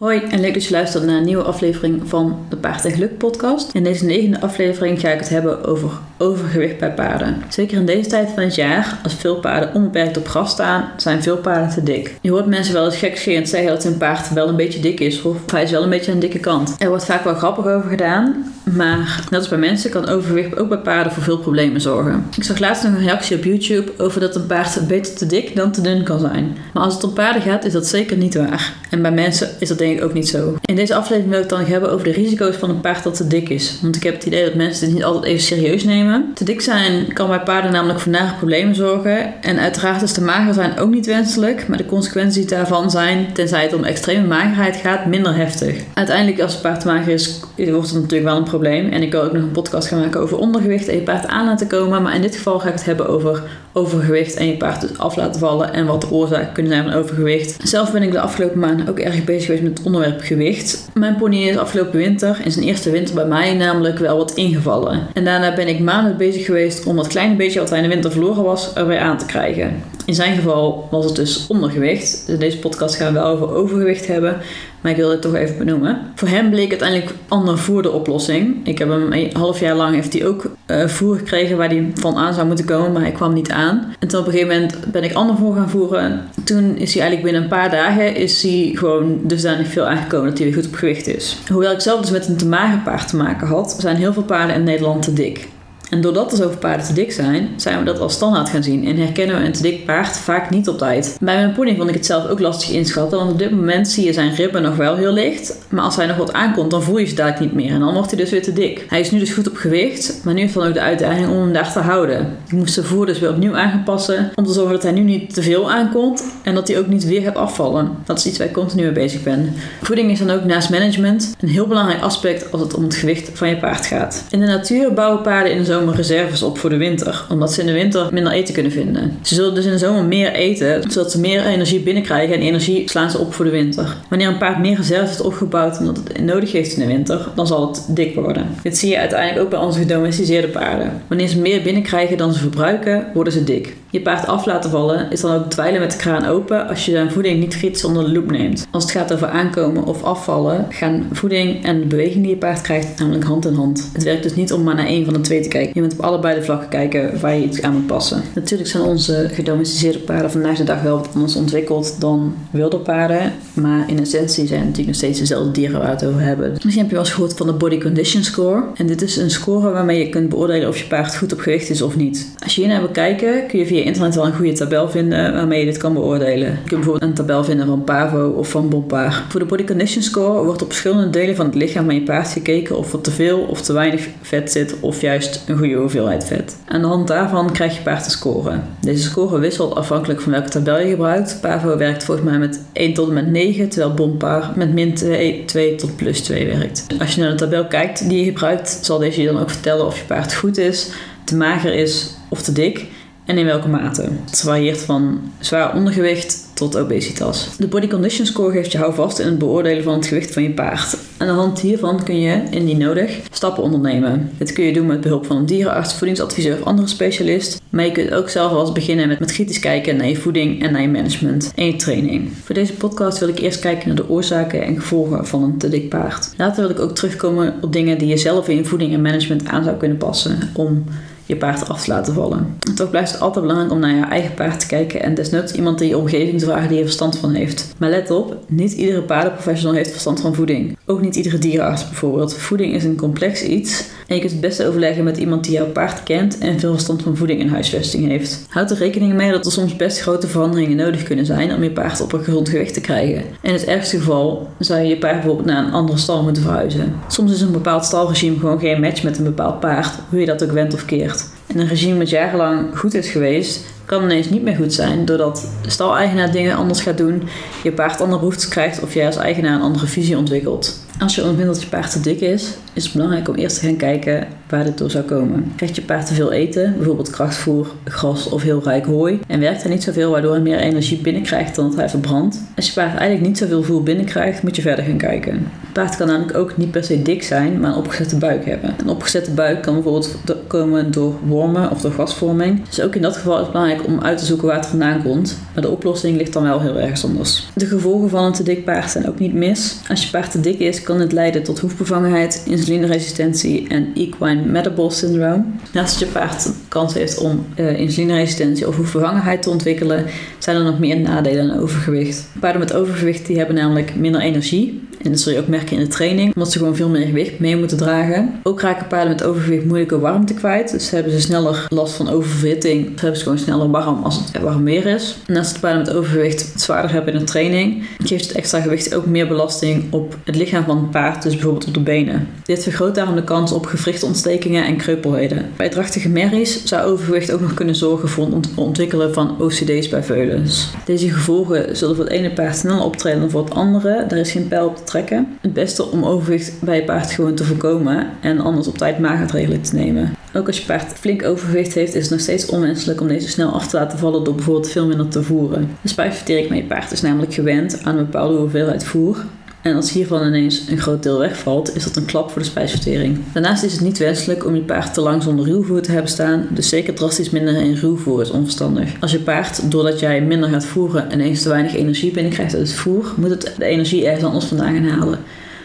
Hoi en leuk dat je luistert naar een nieuwe aflevering van de Paard en Geluk podcast. In deze negende aflevering ga ik het hebben over overgewicht bij paarden. Zeker in deze tijd van het jaar, als veel paarden onbeperkt op gras staan, zijn veel paarden te dik. Je hoort mensen wel eens gekscherend zeggen dat hun paard wel een beetje dik is of hij is wel een beetje aan de dikke kant. Er wordt vaak wel grappig over gedaan, maar net als bij mensen kan overgewicht ook bij paarden voor veel problemen zorgen. Ik zag laatst nog een reactie op YouTube over dat een paard beter te dik dan te dun kan zijn. Maar als het om paarden gaat, is dat zeker niet waar. En bij mensen is dat denk ik ook niet zo. In deze aflevering wil ik het dan hebben over de risico's van een paard dat te dik is. Want ik heb het idee dat mensen dit niet altijd even serieus nemen. Te dik zijn kan bij paarden namelijk voor nare problemen zorgen. En uiteraard is te mager zijn ook niet wenselijk. Maar de consequenties daarvan zijn, tenzij het om extreme magerheid gaat, minder heftig. Uiteindelijk als een paard te mager is, wordt het natuurlijk wel een probleem. En ik wil ook nog een podcast gaan maken over ondergewicht en je paard aan laten komen. Maar in dit geval ga ik het hebben over overgewicht en je paard dus af laten vallen en wat de oorzaken kunnen zijn van overgewicht. Zelf ben ik de afgelopen maanden ook erg bezig geweest met het onderwerp gewicht. Mijn pony is afgelopen winter, in zijn eerste winter bij mij, namelijk wel wat ingevallen. En daarna ben ik maanden bezig geweest om dat kleine beetje wat hij in de winter verloren was, er weer aan te krijgen. In zijn geval was het dus ondergewicht. In deze podcast gaan we wel over overgewicht hebben. Maar ik wil het toch even benoemen. Voor hem bleek uiteindelijk ander voer de oplossing. Ik heb hem een half jaar lang heeft hij ook uh, voer gekregen waar hij van aan zou moeten komen, maar hij kwam niet aan. En toen op een gegeven moment ben ik ander voer gaan voeren. Toen is hij eigenlijk binnen een paar dagen is hij gewoon dusdanig veel aangekomen dat hij weer goed op gewicht is. Hoewel ik zelf dus met een te mager paard te maken had, zijn heel veel paarden in Nederland te dik. En doordat er zoveel paarden te dik zijn, zijn we dat als standaard gaan zien en herkennen we een te dik paard vaak niet op tijd. Bij mijn pony vond ik het zelf ook lastig inschatten, want op dit moment zie je zijn ribben nog wel heel licht, maar als hij nog wat aankomt, dan voel je ze dadelijk niet meer en dan wordt hij dus weer te dik. Hij is nu dus goed op gewicht, maar nu heeft dan ook de uitdaging om hem daar te houden. Ik moest de voer dus weer opnieuw aanpassen om te zorgen dat hij nu niet te veel aankomt en dat hij ook niet weer gaat afvallen. Dat is iets waar ik continu mee bezig ben. Voeding is dan ook naast management een heel belangrijk aspect als het om het gewicht van je paard gaat. In de natuur bouwen paarden in de zomer reserves op voor de winter, omdat ze in de winter minder eten kunnen vinden. Ze zullen dus in de zomer meer eten, zodat ze meer energie binnenkrijgen en energie slaan ze op voor de winter. Wanneer een paard meer reserves heeft opgebouwd dan dat het nodig heeft in de winter, dan zal het dik worden. Dit zie je uiteindelijk ook bij onze gedomesticeerde paarden. Wanneer ze meer binnenkrijgen dan ze verbruiken, worden ze dik. Je paard af laten vallen is dan ook dweilen met de kraan open als je zijn voeding niet kritisch onder de loep neemt. Als het gaat over aankomen of afvallen, gaan voeding en de beweging die je paard krijgt namelijk hand in hand. Het werkt dus niet om maar naar één van de twee te kijken. Je moet op allebei de vlakken kijken waar je iets aan moet passen. Natuurlijk zijn onze gedomesticeerde paarden vandaag de dag wel wat anders ontwikkeld dan wilde paarden, maar in essentie zijn het natuurlijk nog steeds dezelfde dieren waar we het over hebben. Misschien heb je wel eens gehoord van de Body Condition Score. En dit is een score waarmee je kunt beoordelen of je paard goed op gewicht is of niet. Als je hier naar wil kijken, kun je via internet wel een goede tabel vinden waarmee je dit kan beoordelen. Je kunt bijvoorbeeld een tabel vinden van Pavo of van Bompaar. Voor de Body Condition Score wordt op verschillende delen van het lichaam van je paard gekeken of er te veel of te weinig vet zit of juist een goede hoeveelheid vet. Aan de hand daarvan krijg je paard een score. Deze score wisselt afhankelijk van welke tabel je gebruikt. Pavo werkt volgens mij met 1 tot en met 9, terwijl Bompaar met min 2, 2 tot plus 2 werkt. Als je naar de tabel kijkt die je gebruikt, zal deze je dan ook vertellen of je paard goed is, te mager is of te dik en in welke mate. Het varieert van zwaar ondergewicht tot obesitas. De Body Condition Score geeft je houvast in het beoordelen van het gewicht van je paard. Aan de hand hiervan kun je, indien nodig, stappen ondernemen. Dit kun je doen met behulp van een dierenarts, voedingsadviseur of andere specialist. Maar je kunt ook zelf wel eens beginnen met, met kritisch kijken naar je voeding en naar je management en je training. Voor deze podcast wil ik eerst kijken naar de oorzaken en gevolgen van een te dik paard. Later wil ik ook terugkomen op dingen die je zelf in je voeding en management aan zou kunnen passen om je paard af te laten vallen. En toch blijft het altijd belangrijk om naar je eigen paard te kijken en desnoods iemand in je omgeving te vragen die er verstand van heeft. Maar let op, niet iedere paardenprofessional heeft verstand van voeding. Ook niet iedere dierenarts bijvoorbeeld. Voeding is een complex iets en je kunt het beste overleggen met iemand die jouw paard kent en veel verstand van voeding en huisvesting heeft. Houd er rekening mee dat er soms best grote veranderingen nodig kunnen zijn om je paard op een gezond gewicht te krijgen. In het ergste geval zou je je paard bijvoorbeeld naar een andere stal moeten verhuizen. Soms is een bepaald stalregime gewoon geen match met een bepaald paard, hoe je dat ook went of keert. En een regime dat jarenlang goed is geweest, kan ineens niet meer goed zijn doordat de staleigenaar dingen anders gaat doen, je paard andere behoeftes krijgt of jij als eigenaar een andere visie ontwikkelt. Als je ontvindt dat je paard te dik is, is het belangrijk om eerst te gaan kijken waar dit door zou komen. Krijgt je paard te veel eten, bijvoorbeeld krachtvoer, gras of heel rijk hooi, en werkt hij niet zoveel waardoor hij meer energie binnenkrijgt dan dat hij verbrandt? Als je paard eigenlijk niet zoveel voer binnenkrijgt, moet je verder gaan kijken. Paard kan namelijk ook niet per se dik zijn, maar een opgezette buik hebben. Een opgezette buik kan bijvoorbeeld komen door wormen of door gasvorming. Dus ook in dat geval is het belangrijk om uit te zoeken waar het vandaan komt, maar de oplossing ligt dan wel heel erg anders. De gevolgen van een te dik paard zijn ook niet mis. Als je paard te dik is, kan het leiden tot hoefbevangenheid, insulineresistentie en equine metabolic syndrome. Naast dat je paard kans heeft om uh, insulineresistentie of hoefbevangenheid te ontwikkelen, zijn er nog meer nadelen aan overgewicht. Paarden met overgewicht die hebben namelijk minder energie en dat zul je ook merken in de training, omdat ze gewoon veel meer gewicht mee moeten dragen. Ook raken paarden met overgewicht moeilijker warmte kwijt. Dus hebben ze sneller last van oververhitting. Of hebben ze gewoon sneller warm als het warm weer is. Naast de paarden met overgewicht het zwaarder hebben in de training, geeft het extra gewicht ook meer belasting op het lichaam van het paard, dus bijvoorbeeld op de benen. Dit vergroot daarom de kans op gewrichtontstekingen en kreupelheden. Bij drachtige merries zou overgewicht ook nog kunnen zorgen voor het ontwikkelen van OCD's bij veulens. Deze gevolgen zullen voor het ene paard sneller optreden dan voor het andere. Daar is geen pijl op trekken. Het beste om overgewicht bij je paard gewoon te voorkomen en anders op tijd maatregelen te nemen. Ook als je paard flink overgewicht heeft, is het nog steeds onwenselijk om deze snel af te laten vallen door bijvoorbeeld veel minder te voeren. De spijsvertering van je paard is namelijk gewend aan een bepaalde hoeveelheid voer en als hiervan ineens een groot deel wegvalt, is dat een klap voor de spijsvertering. Daarnaast is het niet wenselijk om je paard te lang zonder ruwvoer te hebben staan, dus zeker drastisch minder in ruwvoer is onverstandig. Als je paard, doordat jij minder gaat voeren, ineens te weinig energie binnenkrijgt uit het voer, moet het de energie ergens anders vandaan gaan halen.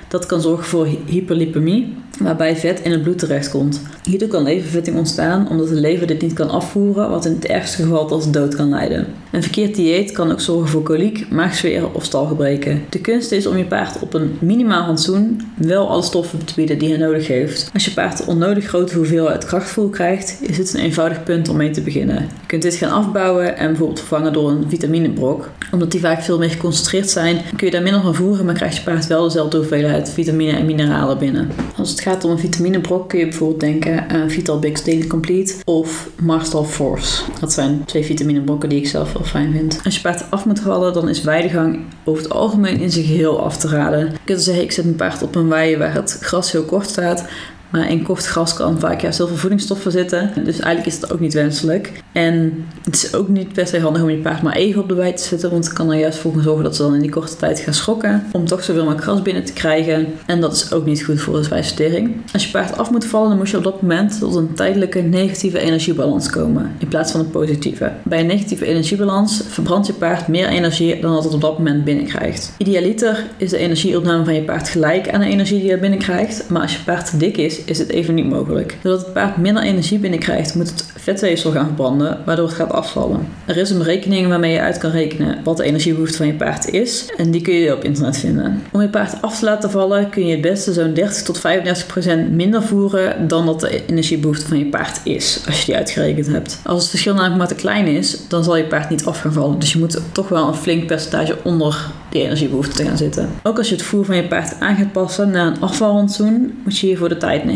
Dat kan zorgen voor hyperlipemie, waarbij vet in het bloed terechtkomt. Hierdoor kan levervetting ontstaan omdat de lever dit niet kan afvoeren, wat in het ergste geval tot dood kan leiden. Een verkeerd dieet kan ook zorgen voor koliek, maagzweren of stalgebreken. De kunst is om je paard op een minimaal rantsoen wel alle stoffen te bieden die hij nodig heeft. Als je paard onnodig grote hoeveelheid krachtvoer krijgt, is dit een eenvoudig punt om mee te beginnen. Je kunt dit gaan afbouwen en bijvoorbeeld vervangen door een vitaminebrok. Omdat die vaak veel meer geconcentreerd zijn, kun je daar minder van voeren, maar krijgt je paard wel dezelfde hoeveelheid vitamine en mineralen binnen. Als het gaat om een vitaminebrok kun je bijvoorbeeld denken aan Vitalbix Daily Complete of Marstal Force. Dat zijn twee vitaminebrokken die ik zelf wel fijn vind. Als je paard af moet vallen, dan is weidegang over het algemeen in zijn geheel af te raden. Je kunt zeggen, ik zet mijn paard op een wei waar het gras heel kort staat. Maar in kort gras kan vaak juist heel veel voedingsstoffen zitten. Dus eigenlijk is het ook niet wenselijk. En het is ook niet per se handig om je paard maar even op de wei te zetten. Want het kan er juist voor zorgen dat ze dan in die korte tijd gaan schokken. Om toch zoveel mogelijk gras binnen te krijgen. En dat is ook niet goed voor de spijsvertering. Als je paard af moet vallen, dan moet je op dat moment tot een tijdelijke negatieve energiebalans komen. In plaats van een positieve. Bij een negatieve energiebalans verbrandt je paard meer energie dan dat het op dat moment binnenkrijgt. Idealiter is de energieopname van je paard gelijk aan de energie die je binnenkrijgt. Maar als je paard te dik is, is het even niet mogelijk. Doordat het paard minder energie binnenkrijgt, moet het vetweefsel gaan verbranden, waardoor het gaat afvallen. Er is een berekening waarmee je uit kan rekenen wat de energiebehoefte van je paard is, en die kun je op internet vinden. Om je paard af te laten vallen kun je het beste zo'n 30 tot 35 procent minder voeren dan dat de energiebehoefte van je paard is, als je die uitgerekend hebt. Als het verschil namelijk maar te klein is, dan zal je paard niet af gaan vallen. Dus je moet toch wel een flink percentage onder die energiebehoefte te gaan zitten. Ook als je het voer van je paard aan gaat passen naar een afvalrantsoen, moet je hiervoor de tijd nemen.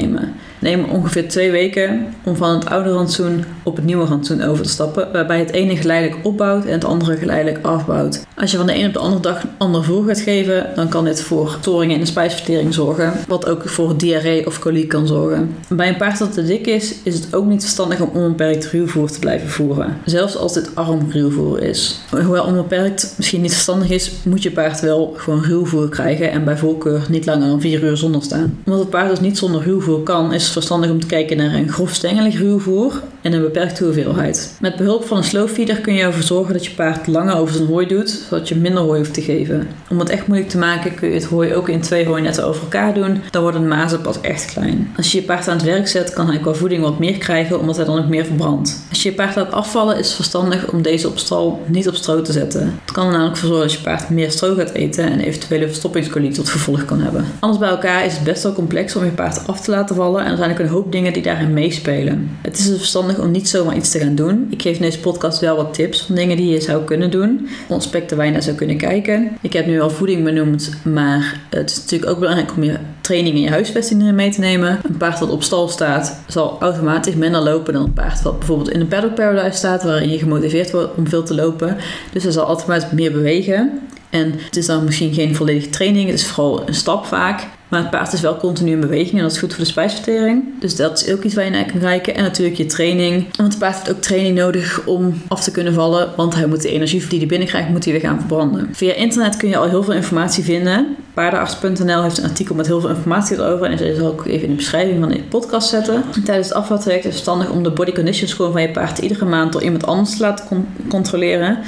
Neem ongeveer twee weken om van het oude rantsoen op het nieuwe rantsoen over te stappen, waarbij het ene geleidelijk opbouwt en het andere geleidelijk afbouwt. Als je van de een op de andere dag ander voer gaat geven, dan kan dit voor storingen in de spijsvertering zorgen, wat ook voor diarree of koliek kan zorgen. Bij een paard dat te dik is, is het ook niet verstandig om onbeperkt ruwvoer te blijven voeren, zelfs als dit arm ruwvoer is. Hoewel onbeperkt misschien niet verstandig is, moet je paard wel gewoon ruwvoer krijgen en bij voorkeur niet langer dan 4 uur zonder staan. Omdat het paard dus niet zonder kan, is het verstandig om te kijken naar een grof stengelig ruwvoer en een beperkte hoeveelheid. Met behulp van een slowfeeder kun je ervoor zorgen dat je paard langer over zijn hooi doet, zodat je minder hooi hoeft te geven. Om het echt moeilijk te maken kun je het hooi ook in twee hooinetten over elkaar doen, dan worden de mazen pas echt klein. Als je je paard aan het werk zet, kan hij qua voeding wat meer krijgen, omdat hij dan ook meer verbrandt. Als je je paard laat afvallen, is het verstandig om deze op stal niet op stro te zetten. Het kan er namelijk voor zorgen dat je paard meer stro gaat eten en eventuele verstoppingskoliek tot gevolg kan hebben. Alles bij elkaar is het best wel complex om je paard af te laten vallen en er zijn ook een hoop dingen die daarin meespelen. Het is dus verstandig om niet zomaar iets te gaan doen. Ik geef in deze podcast wel wat tips van dingen die je zou kunnen doen. Om aspecten waar je naar zou kunnen kijken. Ik heb nu al voeding benoemd, maar het is natuurlijk ook belangrijk om je training en je huisvesting mee te nemen. Een paard dat op stal staat, zal automatisch minder lopen dan een paard dat bijvoorbeeld in een paddock paradise staat, waarin je gemotiveerd wordt om veel te lopen. Dus hij zal automatisch meer bewegen. En het is dan misschien geen volledige training, het is vooral een stap vaak. Maar het paard is wel continu in beweging en dat is goed voor de spijsvertering. Dus dat is ook iets waar je naar kan kijken. En natuurlijk je training. Want het paard heeft ook training nodig om af te kunnen vallen. Want hij moet de energie die hij binnenkrijgt, moet hij weer gaan verbranden. Via internet kun je al heel veel informatie vinden. Paardenarts.nl heeft een artikel met heel veel informatie erover. En dat zal ik even in de beschrijving van de podcast zetten. Tijdens het afvaltraject is het verstandig om de body condition score van je paard iedere maand door iemand anders te laten controleren.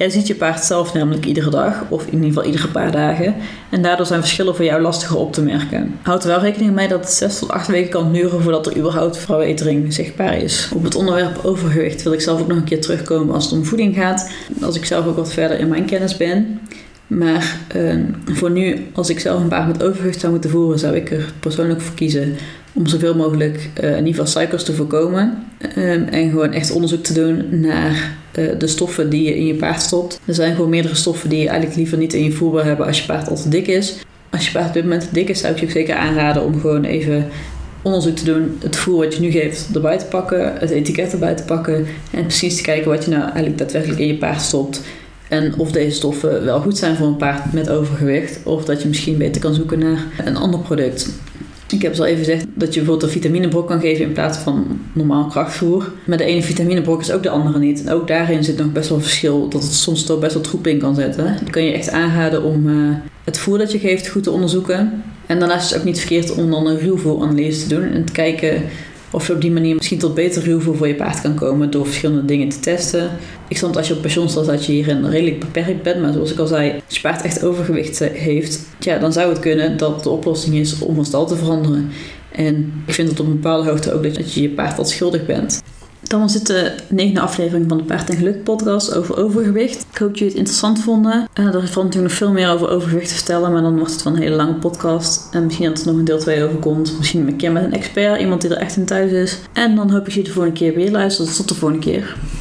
Jij ziet je paard zelf namelijk iedere dag, of in ieder geval iedere paar dagen. En daardoor zijn verschillen voor jou lastiger op te merken. Houd er wel rekening mee dat het 6 tot 8 weken kan duren voordat er überhaupt verwetering zichtbaar is. Op het onderwerp overgewicht wil ik zelf ook nog een keer terugkomen als het om voeding gaat. Als ik zelf ook wat verder in mijn kennis ben. Maar uh, voor nu, als ik zelf een paard met overgewicht zou moeten voeren, zou ik er persoonlijk voor kiezen om zoveel mogelijk uh, in suikers te voorkomen. Um, en gewoon echt onderzoek te doen naar uh, de stoffen die je in je paard stopt. Er zijn gewoon meerdere stoffen die je eigenlijk liever niet in je voer wil hebben als je paard al te dik is. Als je paard op dit moment te dik is, zou ik je ook zeker aanraden om gewoon even onderzoek te doen, het voer wat je nu geeft erbij te pakken, het etiket erbij te pakken en precies te kijken wat je nou eigenlijk daadwerkelijk in je paard stopt. En of deze stoffen wel goed zijn voor een paard met overgewicht, of dat je misschien beter kan zoeken naar een ander product. Ik heb al even gezegd dat je bijvoorbeeld een vitaminebrok kan geven in plaats van normaal krachtvoer. Maar de ene vitaminebrok is ook de andere niet. En ook daarin zit nog best wel verschil dat het soms toch best wel troep in kan zetten. Dan kan je echt aanraden om uh, het voer dat je geeft goed te onderzoeken. En daarnaast is het ook niet verkeerd om dan een ruwvoeranalyse te doen en te kijken of je op die manier misschien tot beter ruwvoer voor je paard kan komen door verschillende dingen te testen. Ik stond als je op pensioen staat dat je hierin redelijk beperkt bent. Maar zoals ik al zei, als je paard echt overgewicht eh, heeft, ja, dan zou het kunnen dat de oplossing is om van stal te veranderen. En ik vind het op een bepaalde hoogte ook dat je je paard wat schuldig bent. Dan was dit de negende aflevering van de Paard en Geluk podcast over overgewicht. Ik hoop dat jullie het interessant vonden. Uh, er valt natuurlijk nog veel meer over overgewicht te vertellen, maar dan wordt het wel een hele lange podcast. En misschien dat er nog een deel 2 over komt. Misschien een keer met een expert, iemand die er echt in thuis is. En dan hoop ik je de volgende keer weer luistert. Tot de volgende keer.